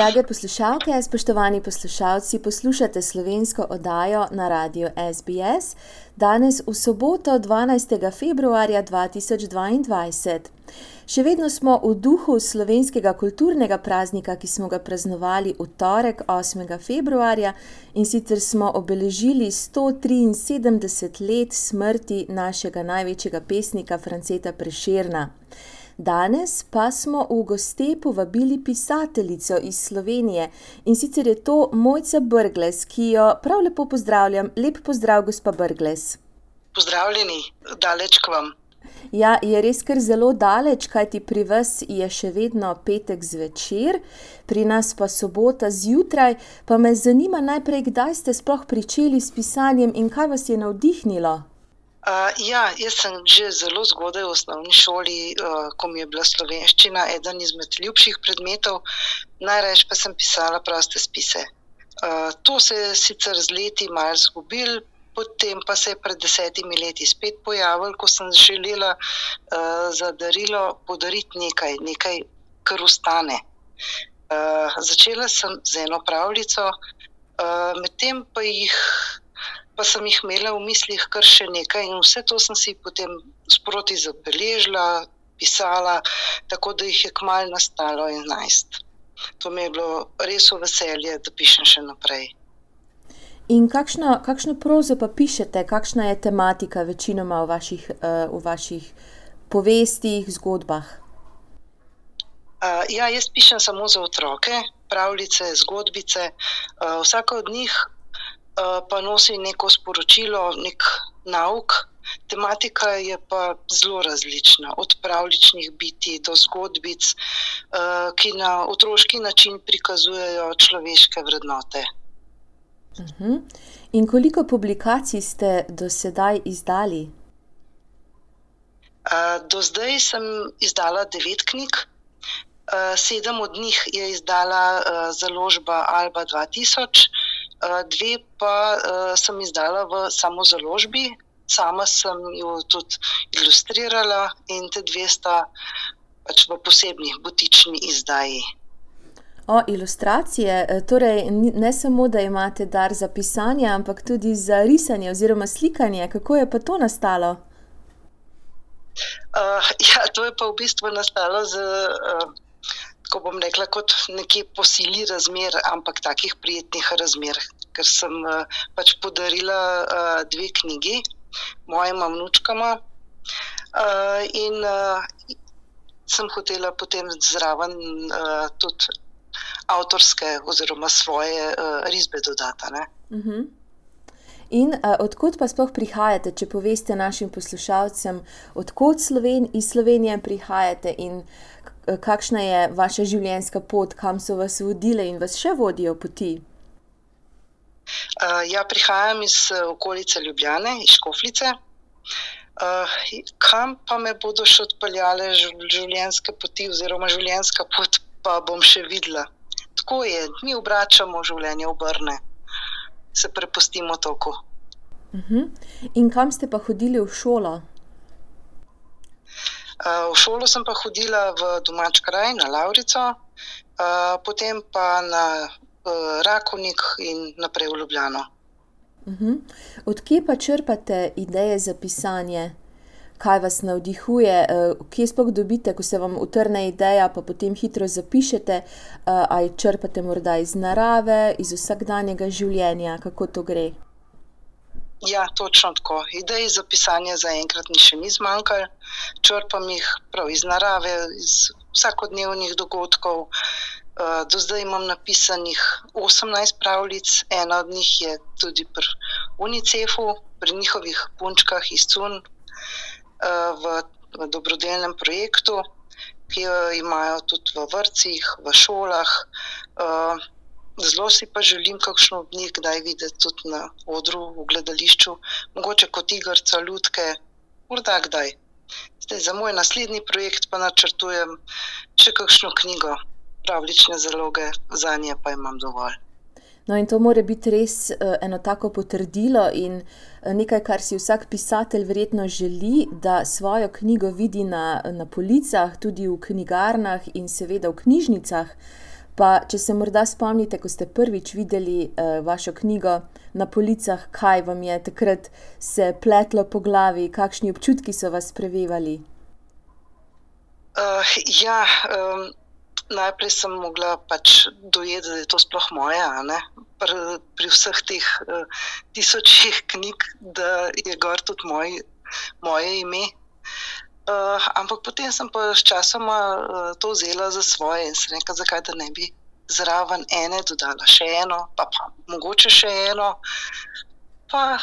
Drage poslušalke, spoštovani poslušalci, poslušate slovensko oddajo na radiju SBS danes v soboto 12. februarja 2022. Še vedno smo v duhu slovenskega kulturnega praznika, ki smo ga praznovali v torek 8. februarja in sicer smo obeležili 173 let smrti našega največjega pesnika Franceta Preširna. Danes pa smo v goste povabili pisateljico iz Slovenije in sicer je to Mojca Brgles, ki jo prav lepo pozdravljam. Lep pozdrav, gospa Brgles. Pozdravljeni, daleč k vam. Ja, je res kar zelo daleč, kajti pri vas je še vedno petek zvečer, pri nas pa sobota zjutraj. Pa me zanima najprej, kdaj ste sploh pričeli s pisanjem in kaj vas je navdihnilo? Uh, ja, jaz sem že zelo zgodaj v osnovni šoli, uh, ko mi je bila slovenščina eden izmed ljubših predmetov, najraje pa sem pisala proste spise. Uh, to se je sicer z leti malo zgubil, Potem pa se je pred desetimi leti spet pojavil, ko sem želela uh, za darilo podariti nekaj, nekaj, kar ustane. Uh, začela sem z eno pravljico, uh, medtem pa, pa sem jih imela v mislih kar še nekaj, in vse to sem si potem sproti zabeležila, pisala, tako da jih je kmalu nastalo 11. To mi je bilo res v veselje, da pišem še naprej. In kakšno, kakšno prozo pa pišete, kakšna je tematika večinoma v vaših, uh, v vaših povestih, zgodbah? Uh, ja, jaz pišem samo za otroke, pravljice, zgodbice. Uh, vsaka od njih pa nosi neko sporočilo, nek nauk. Tematika je pa zelo različna, od pravličnih biti do zgodbic, uh, ki na otroški način prikazujejo človeške vrednote. Uh mhm. -huh. In koliko publikacij ste do sedaj izdali? Uh, do zdaj sem izdala devet knjig, sedem od njih je izdala založba Alba 2000, uh, dve pa uh, sem izdala v samo založbi, sama sem jo tudi ilustrirala, in te dve sta pač v posebnih butični izdaji. O, ilustracije, e, torej ne samo, da imate dar za pisanje, ampak tudi za risanje oziroma slikanje. Kako je pa to nastalo? Uh, ja, to je pa v bistvu nastalo z, uh, ko bom rekla, kot neki posili razmer, ampak takih prijetnih razmer. Ker sem uh, pač podarila uh, dve knjigi mojima vnučkama uh, in uh, sem hotela potem zraven uh, tudi avtorske oziroma svoje uh, risbe dodati. Uh mhm. -huh. In uh, odkot pa sploh prihajate, če poveste našim poslušalcem, odkot Sloven, iz Slovenije prihajate in kakšna je vaša življenjska pot, kam so vas vodile in vas še vodijo poti? Uh, ja, prihajam iz okolice Ljubljane, iz Škoflice. Uh, kam pa me bodo še odpeljale življenjske poti, oziroma življenjska pot, pa bom še videla tako je, mi obračamo življenje v brne, se prepustimo toku. Uh mhm. -huh. In kam ste pa hodili v šolo? V šolo sem pa hodila v domač kraj, na Laurico, potem pa na uh, Rakovnik in naprej v Ljubljano. Uh mhm. -huh. Odkje pa črpate ideje za pisanje? kaj vas navdihuje, uh, kje sploh dobite, ko se vam utrne ideja, pa potem hitro zapišete, uh, ali črpate morda iz narave, iz vsakdanjega življenja, kako to gre. Ja, točno tako. Idej za pisanje zaenkrat ni še ni zmanjkalo, črpam jih prav iz narave, iz vsakodnevnih dogodkov. Uh, do zdaj imam napisanih 18 pravljic, ena od njih je tudi pri UNICEF-u, pri njihovih punčkah iz CUN, v, v dobrodelnem projektu, ki jo imajo tudi v vrtcih, v šolah. Eh, zelo si pa želim, kakšno od njih kdaj videti tudi na odru, v gledališču, mogoče kot igrca, ljudke, morda kdaj. Zdaj, za moj naslednji projekt pa načrtujem še kakšno knjigo, pravlične zaloge, za nje pa imam dovolj. No, in to mora biti res uh, eno tako potrdilo in uh, nekaj, kar si vsak pisatelj verjetno želi, da svojo knjigo vidi na, na policah, tudi v knjigarnah in seveda v knjižnicah. Pa, če se morda spomnite, ko ste prvič videli uh, vašo knjigo na policah, kaj vam je takrat se pletlo po glavi, kakšni občutki so vas prevevali? Uh, ja, um, najprej sem mogla pač dojeti, da je to sploh moja. Pri, pri vseh teh uh, tisočih knjig, da je gor tudi moj, moje ime. Uh, ampak potem sem pa s časom uh, to vzela za svoje in se rekla, zakaj da ne bi zraven ene dodala še eno, pa, pa mogoče še eno, pa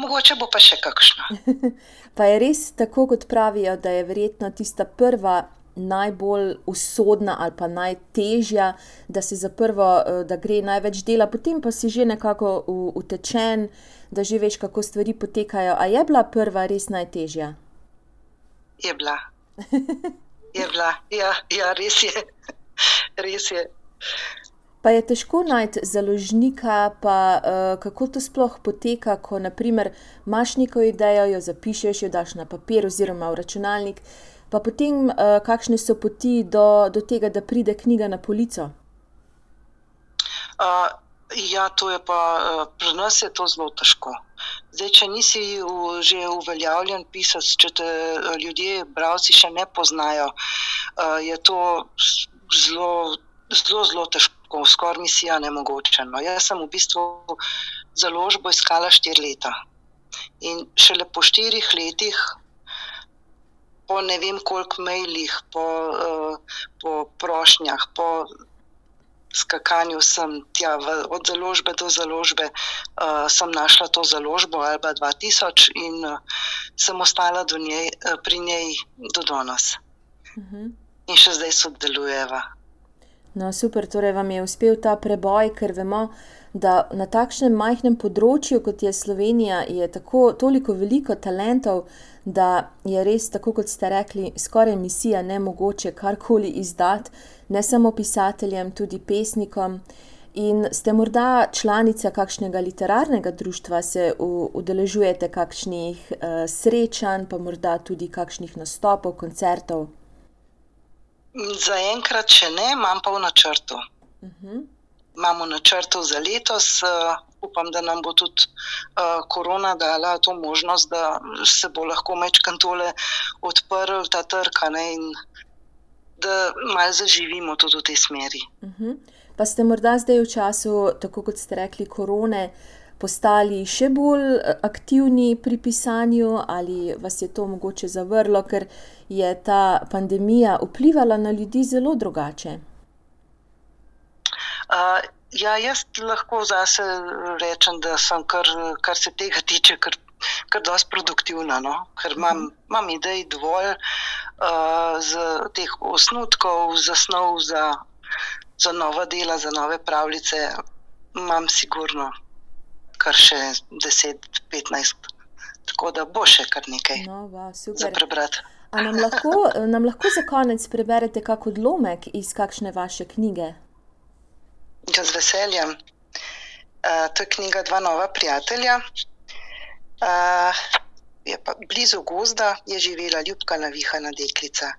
mogoče bo pa še kakšno. pa je res tako, kot pravijo, da je verjetno tista prva najbolj usodna ali pa najtežja, da se za prvo, eh, da gre največ dela, potem pa si že nekako utečen, da že veš, kako stvari potekajo. A je bila prva res najtežja? Je bila. Je bila, ja, ja res je. Res je. Pa je težko najti založnika, pa uh, kako to sploh poteka, ko naprimer, imaš neko idejo, jo zapišeš, jo daš na papir oziroma v računalnik, pa potem, uh, kakšne so poti do, do tega, da pride knjiga na polico? Uh, ja, to je pa uh, pri nas je to zelo težko. Zdaj, če nisi v, že uveljavljen pisec, če te ljudje, bralci, še ne poznajo, uh, je to zelo, zelo, zelo težko, skoraj misija nemogoče. No. Jaz sem v bistvu založbo iskala štiri leta. In šele po štirih letih po ne vem koliko mailih, po, uh, po prošnjah, po skakanju sem tja, v, od založbe do založbe, uh, sem našla to založbo Alba 2000 in uh, sem ostala njej, uh, pri njej do danes. Uh mhm. -huh. In še zdaj sodelujeva. No, super, torej vam je uspel ta preboj, ker vemo, da na takšnem majhnem področju, kot je Slovenija, je tako toliko veliko talentov, da je res, tako kot ste rekli, skoraj misija ne mogoče karkoli izdati, ne samo pisateljem, tudi pesnikom. In ste morda članica kakšnega literarnega društva, se udeležujete kakšnih uh, srečanj, pa morda tudi kakšnih nastopov, koncertov? Zaenkrat še ne, imam pa v načrtu. Uh mhm. -huh imamo načrtov za letos. Uh, upam, da nam bo tudi uh, korona dala to možnost, da se bo lahko mečkan tole odprl ta trg in da malo zaživimo tudi v tej smeri. Uh mhm. -huh. Pa ste morda zdaj v času, tako kot ste rekli, korone. Postali še bolj aktivni pri pisanju, ali vas je to mogoče zavrlo, ker je ta pandemija vplivala na ljudi zelo drugače? Uh, ja, jaz lahko zase rečem, da sem, kar, kar se tega tiče, kar, kar dosti produktivna. No? Ker imam, mhm. imam idej dovolj uh, z teh osnutkov, za snov, za, za nova dela, za nove pravljice. Imam sigurno kar še 10-15, tako da bo še kar nekaj no, wow, za prebrati. Nam lahko, nam lahko za konec preberete kakšen odlomek iz kakšne vaše knjige? Ja, z veseljem. Uh, to je knjiga Dva nova prijatelja. Uh, pa, blizu gozda je živela ljubka navihana deklica.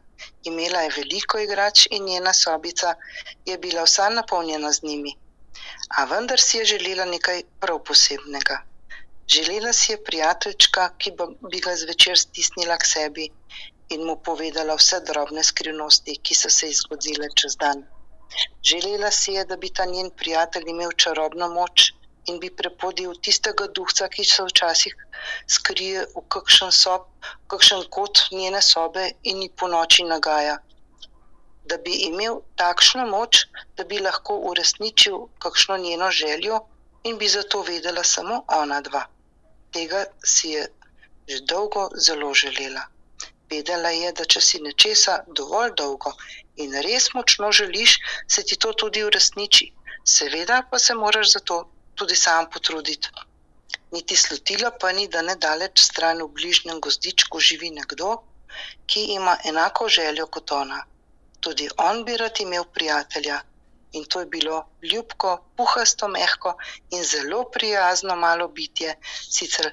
Imela je veliko igrač in njena sobica je bila vsa napolnjena z njimi. A vendar si je želela nekaj prav posebnega. Želela si je prijateljčka, ki bi ga zvečer stisnila k sebi in mu povedala vse drobne skrivnosti, ki so se izgodile čez dan. Želela si je, da bi ta njen prijatelj imel čarobno moč in bi prepodil tistega duha, ki se včasih skrije v kakšen sob, kakšen kot njene sobe in ji po noči nagaja. Da bi imel takšno moč, da bi lahko uresničil kakšno njeno željo in bi zato vedela samo ona dva. Tega si je že dolgo zelo želela. Vedela je, da če si nečesa dovolj dolgo in res močno želiš, se ti to tudi uresniči. Seveda pa se moraš za to tudi sam potruditi. Niti slutila pa ni, da ne daleč stran v bližnjem gozdičku živi nekdo, ki ima enako željo kot ona. Tudi on bi rad imel prijatelja In to je bilo ljubko, puhasto, mehko in zelo prijazno malo bitje, sicer,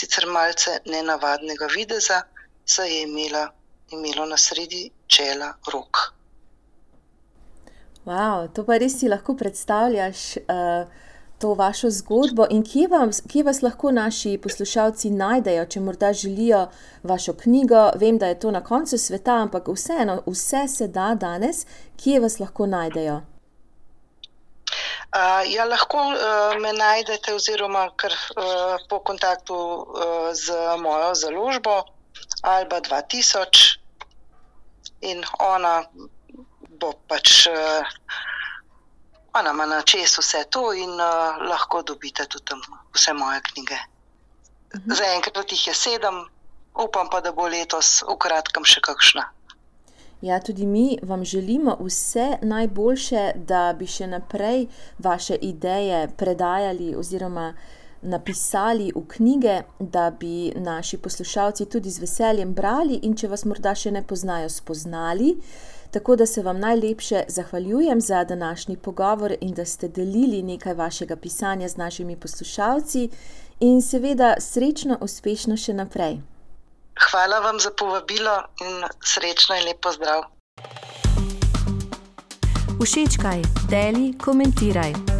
sicer malce nenavadnega videza, saj je imela, imelo na sredi čela rok. Wow, to pa res si lahko predstavljaš. Uh to vašo zgodbo in kje, vam, kje vas lahko naši poslušalci najdejo, če morda želijo vašo knjigo. Vem, da je to na koncu sveta, ampak vseeno, vse se da danes, kje vas lahko najdejo. Uh, ja, lahko uh, me najdete, oziroma kar, uh, po kontaktu uh, z mojo založbo Alba 2000, in ona bo pač. Uh, Ona ima na česu vse to in uh, lahko dobite tudi tam vse moje knjige. Mhm. Zaenkrat jih je sedem, upam pa, da bo letos v kratkem še kakšna. Ja, tudi mi vam želimo vse najboljše, da bi še naprej vaše ideje predajali oziroma napisali v knjige, da bi naši poslušalci tudi z veseljem brali in če vas morda še ne poznajo, spoznali. Tako da se vam najlepše zahvaljujem za današnji pogovor in da ste delili nekaj vašega pisanja z našimi poslušalci, in seveda srečno, uspešno še naprej. Hvala vam za povabilo in srečno in lepo zdrav. Všečkaj, deli, komentiraj.